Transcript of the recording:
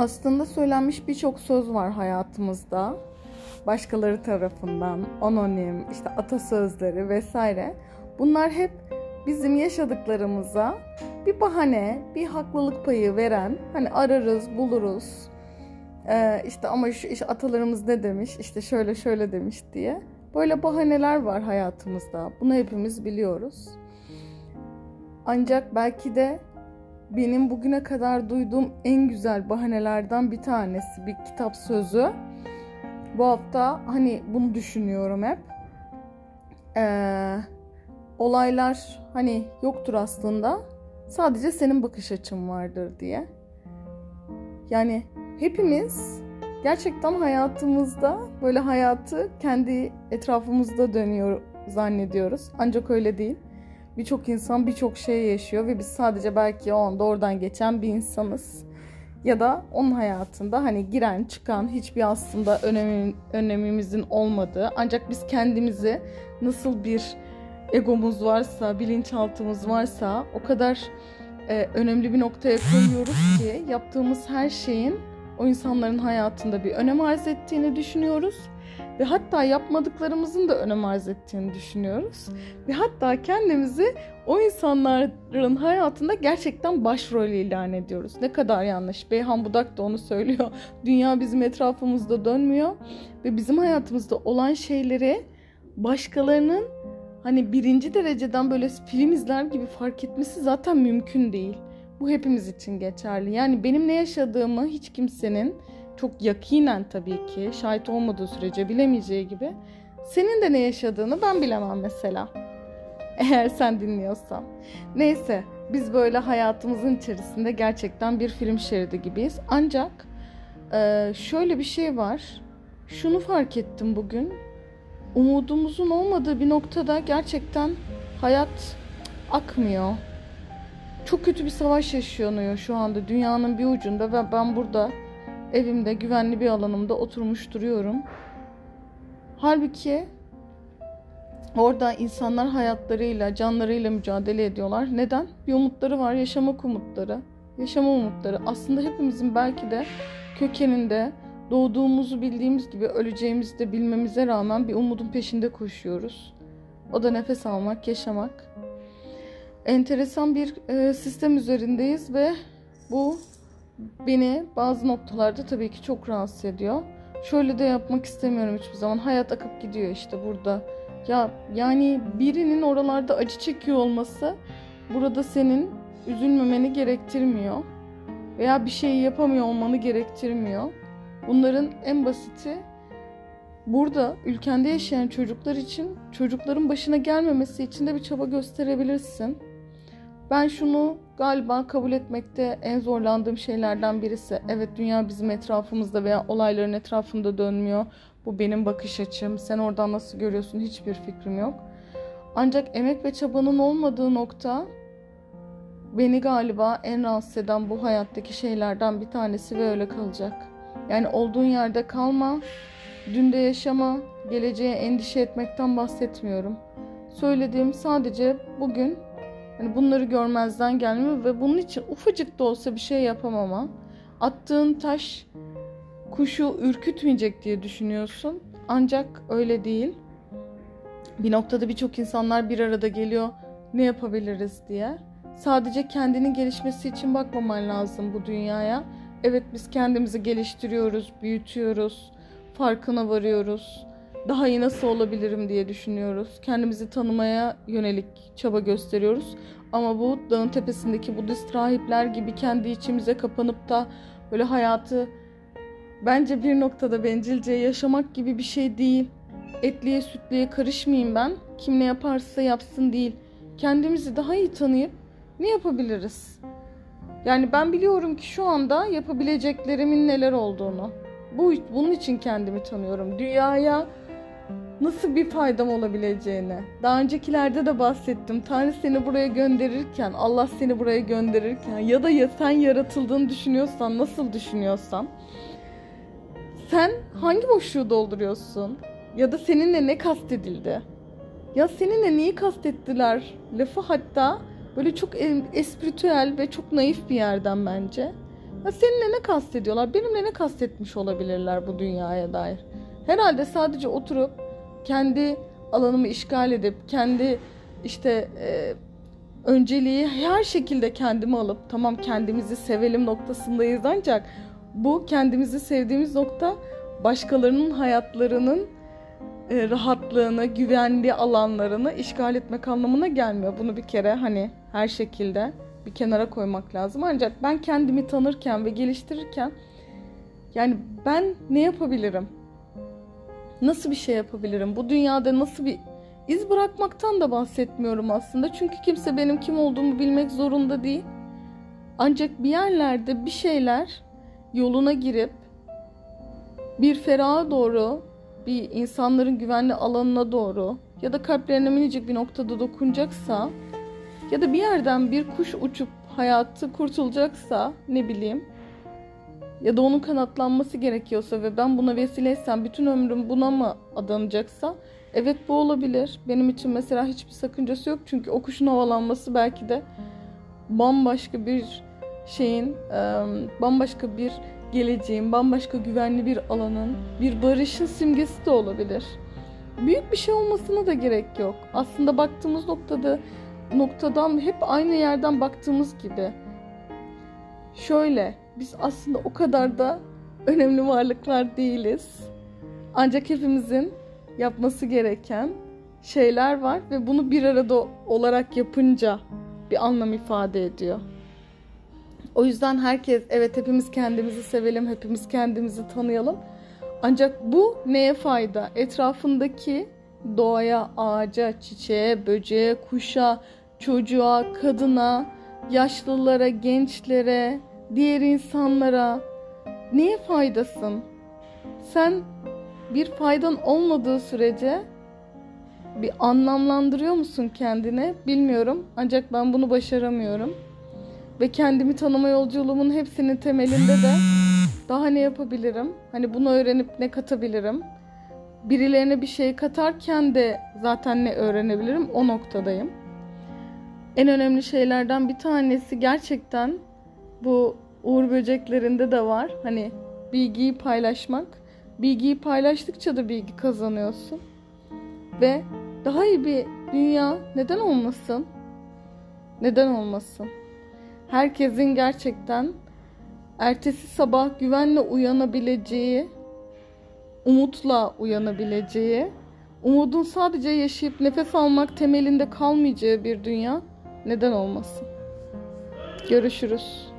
Aslında söylenmiş birçok söz var hayatımızda. Başkaları tarafından, anonim, işte atasözleri vesaire. Bunlar hep bizim yaşadıklarımıza bir bahane, bir haklılık payı veren, hani ararız, buluruz. Ee, işte ama şu işte atalarımız ne demiş, işte şöyle şöyle demiş diye. Böyle bahaneler var hayatımızda. Bunu hepimiz biliyoruz. Ancak belki de benim bugüne kadar duyduğum en güzel bahanelerden bir tanesi bir kitap sözü. Bu hafta hani bunu düşünüyorum hep. Ee, olaylar hani yoktur aslında. Sadece senin bakış açın vardır diye. Yani hepimiz gerçekten hayatımızda böyle hayatı kendi etrafımızda dönüyor zannediyoruz. Ancak öyle değil. Birçok insan birçok şey yaşıyor ve biz sadece belki o anda oradan geçen bir insanız. Ya da onun hayatında hani giren çıkan hiçbir aslında önemi, önemimizin olmadığı ancak biz kendimizi nasıl bir egomuz varsa, bilinçaltımız varsa o kadar e, önemli bir noktaya koyuyoruz ki yaptığımız her şeyin o insanların hayatında bir önem arz ettiğini düşünüyoruz ve hatta yapmadıklarımızın da önem arz ettiğini düşünüyoruz. Ve hatta kendimizi o insanların hayatında gerçekten başrol ilan ediyoruz. Ne kadar yanlış. Beyhan Budak da onu söylüyor. Dünya bizim etrafımızda dönmüyor ve bizim hayatımızda olan şeyleri başkalarının hani birinci dereceden böyle film izler gibi fark etmesi zaten mümkün değil. Bu hepimiz için geçerli. Yani benim ne yaşadığımı hiç kimsenin çok yakinen tabii ki şahit olmadığı sürece bilemeyeceği gibi senin de ne yaşadığını ben bilemem mesela. Eğer sen dinliyorsan. Neyse biz böyle hayatımızın içerisinde gerçekten bir film şeridi gibiyiz. Ancak şöyle bir şey var. Şunu fark ettim bugün. Umudumuzun olmadığı bir noktada gerçekten hayat akmıyor. Çok kötü bir savaş yaşanıyor şu anda dünyanın bir ucunda ve ben burada evimde güvenli bir alanımda oturmuş duruyorum. Halbuki orada insanlar hayatlarıyla, canlarıyla mücadele ediyorlar. Neden? Bir umutları var, yaşamak umutları. Yaşama umutları. Aslında hepimizin belki de kökeninde doğduğumuzu bildiğimiz gibi öleceğimizi de bilmemize rağmen bir umudun peşinde koşuyoruz. O da nefes almak, yaşamak. Enteresan bir e, sistem üzerindeyiz ve bu beni bazı noktalarda tabii ki çok rahatsız ediyor. Şöyle de yapmak istemiyorum hiçbir zaman. Hayat akıp gidiyor işte burada. Ya yani birinin oralarda acı çekiyor olması burada senin üzülmemeni gerektirmiyor. Veya bir şeyi yapamıyor olmanı gerektirmiyor. Bunların en basiti burada ülkende yaşayan çocuklar için çocukların başına gelmemesi için de bir çaba gösterebilirsin. Ben şunu galiba kabul etmekte en zorlandığım şeylerden birisi. Evet dünya bizim etrafımızda veya olayların etrafında dönmüyor. Bu benim bakış açım. Sen oradan nasıl görüyorsun hiçbir fikrim yok. Ancak emek ve çabanın olmadığı nokta beni galiba en rahatsız eden bu hayattaki şeylerden bir tanesi ve öyle kalacak. Yani olduğun yerde kalma, dünde yaşama, geleceğe endişe etmekten bahsetmiyorum. Söylediğim sadece bugün Hani bunları görmezden gelme ve bunun için ufacık da olsa bir şey yapamama. Attığın taş kuşu ürkütmeyecek diye düşünüyorsun. Ancak öyle değil. Bir noktada birçok insanlar bir arada geliyor. Ne yapabiliriz diye. Sadece kendinin gelişmesi için bakmaman lazım bu dünyaya. Evet biz kendimizi geliştiriyoruz, büyütüyoruz, farkına varıyoruz daha iyi nasıl olabilirim diye düşünüyoruz. Kendimizi tanımaya yönelik çaba gösteriyoruz. Ama bu dağın tepesindeki Budist rahipler gibi kendi içimize kapanıp da böyle hayatı bence bir noktada bencilce yaşamak gibi bir şey değil. Etliye sütliye karışmayayım ben. Kim ne yaparsa yapsın değil. Kendimizi daha iyi tanıyıp ne yapabiliriz? Yani ben biliyorum ki şu anda yapabileceklerimin neler olduğunu. Bu bunun için kendimi tanıyorum. Dünyaya nasıl bir faydam olabileceğini. Daha öncekilerde de bahsettim. Tanrı seni buraya gönderirken, Allah seni buraya gönderirken ya da ya sen yaratıldığını düşünüyorsan, nasıl düşünüyorsan sen hangi boşluğu dolduruyorsun? Ya da seninle ne kastedildi? Ya seninle neyi kastettiler? Lafı hatta böyle çok espritüel ve çok naif bir yerden bence. Ya seninle ne kastediyorlar? Benimle ne kastetmiş olabilirler bu dünyaya dair? Herhalde sadece oturup kendi alanımı işgal edip kendi işte e, önceliği her şekilde kendimi alıp tamam kendimizi sevelim noktasındayız ancak bu kendimizi sevdiğimiz nokta başkalarının hayatlarının e, rahatlığını, güvenli alanlarını işgal etmek anlamına gelmiyor. Bunu bir kere hani her şekilde bir kenara koymak lazım. Ancak ben kendimi tanırken ve geliştirirken yani ben ne yapabilirim? Nasıl bir şey yapabilirim? Bu dünyada nasıl bir iz bırakmaktan da bahsetmiyorum aslında. Çünkü kimse benim kim olduğumu bilmek zorunda değil. Ancak bir yerlerde bir şeyler yoluna girip bir feraha doğru, bir insanların güvenli alanına doğru ya da kalplerine minicik bir noktada dokunacaksa ya da bir yerden bir kuş uçup hayatı kurtulacaksa ne bileyim ya da onun kanatlanması gerekiyorsa ve ben buna vesileysem bütün ömrüm buna mı adanacaksa evet bu olabilir. Benim için mesela hiçbir sakıncası yok çünkü o kuşun havalanması belki de bambaşka bir şeyin bambaşka bir geleceğin, bambaşka güvenli bir alanın, bir barışın simgesi de olabilir. Büyük bir şey olmasına da gerek yok. Aslında baktığımız noktada noktadan hep aynı yerden baktığımız gibi. Şöyle, biz aslında o kadar da önemli varlıklar değiliz. Ancak hepimizin yapması gereken şeyler var ve bunu bir arada olarak yapınca bir anlam ifade ediyor. O yüzden herkes evet hepimiz kendimizi sevelim, hepimiz kendimizi tanıyalım. Ancak bu neye fayda? Etrafındaki doğaya, ağaca, çiçeğe, böceğe, kuşa, çocuğa, kadına, yaşlılara, gençlere, diğer insanlara neye faydasın? Sen bir faydan olmadığı sürece bir anlamlandırıyor musun kendine bilmiyorum. Ancak ben bunu başaramıyorum. Ve kendimi tanıma yolculuğumun hepsinin temelinde de daha ne yapabilirim? Hani bunu öğrenip ne katabilirim? Birilerine bir şey katarken de zaten ne öğrenebilirim? O noktadayım. En önemli şeylerden bir tanesi gerçekten bu uğur böceklerinde de var. Hani bilgiyi paylaşmak. Bilgiyi paylaştıkça da bilgi kazanıyorsun. Ve daha iyi bir dünya neden olmasın? Neden olmasın? herkesin gerçekten ertesi sabah güvenle uyanabileceği, umutla uyanabileceği, umudun sadece yaşayıp nefes almak temelinde kalmayacağı bir dünya neden olmasın? Görüşürüz.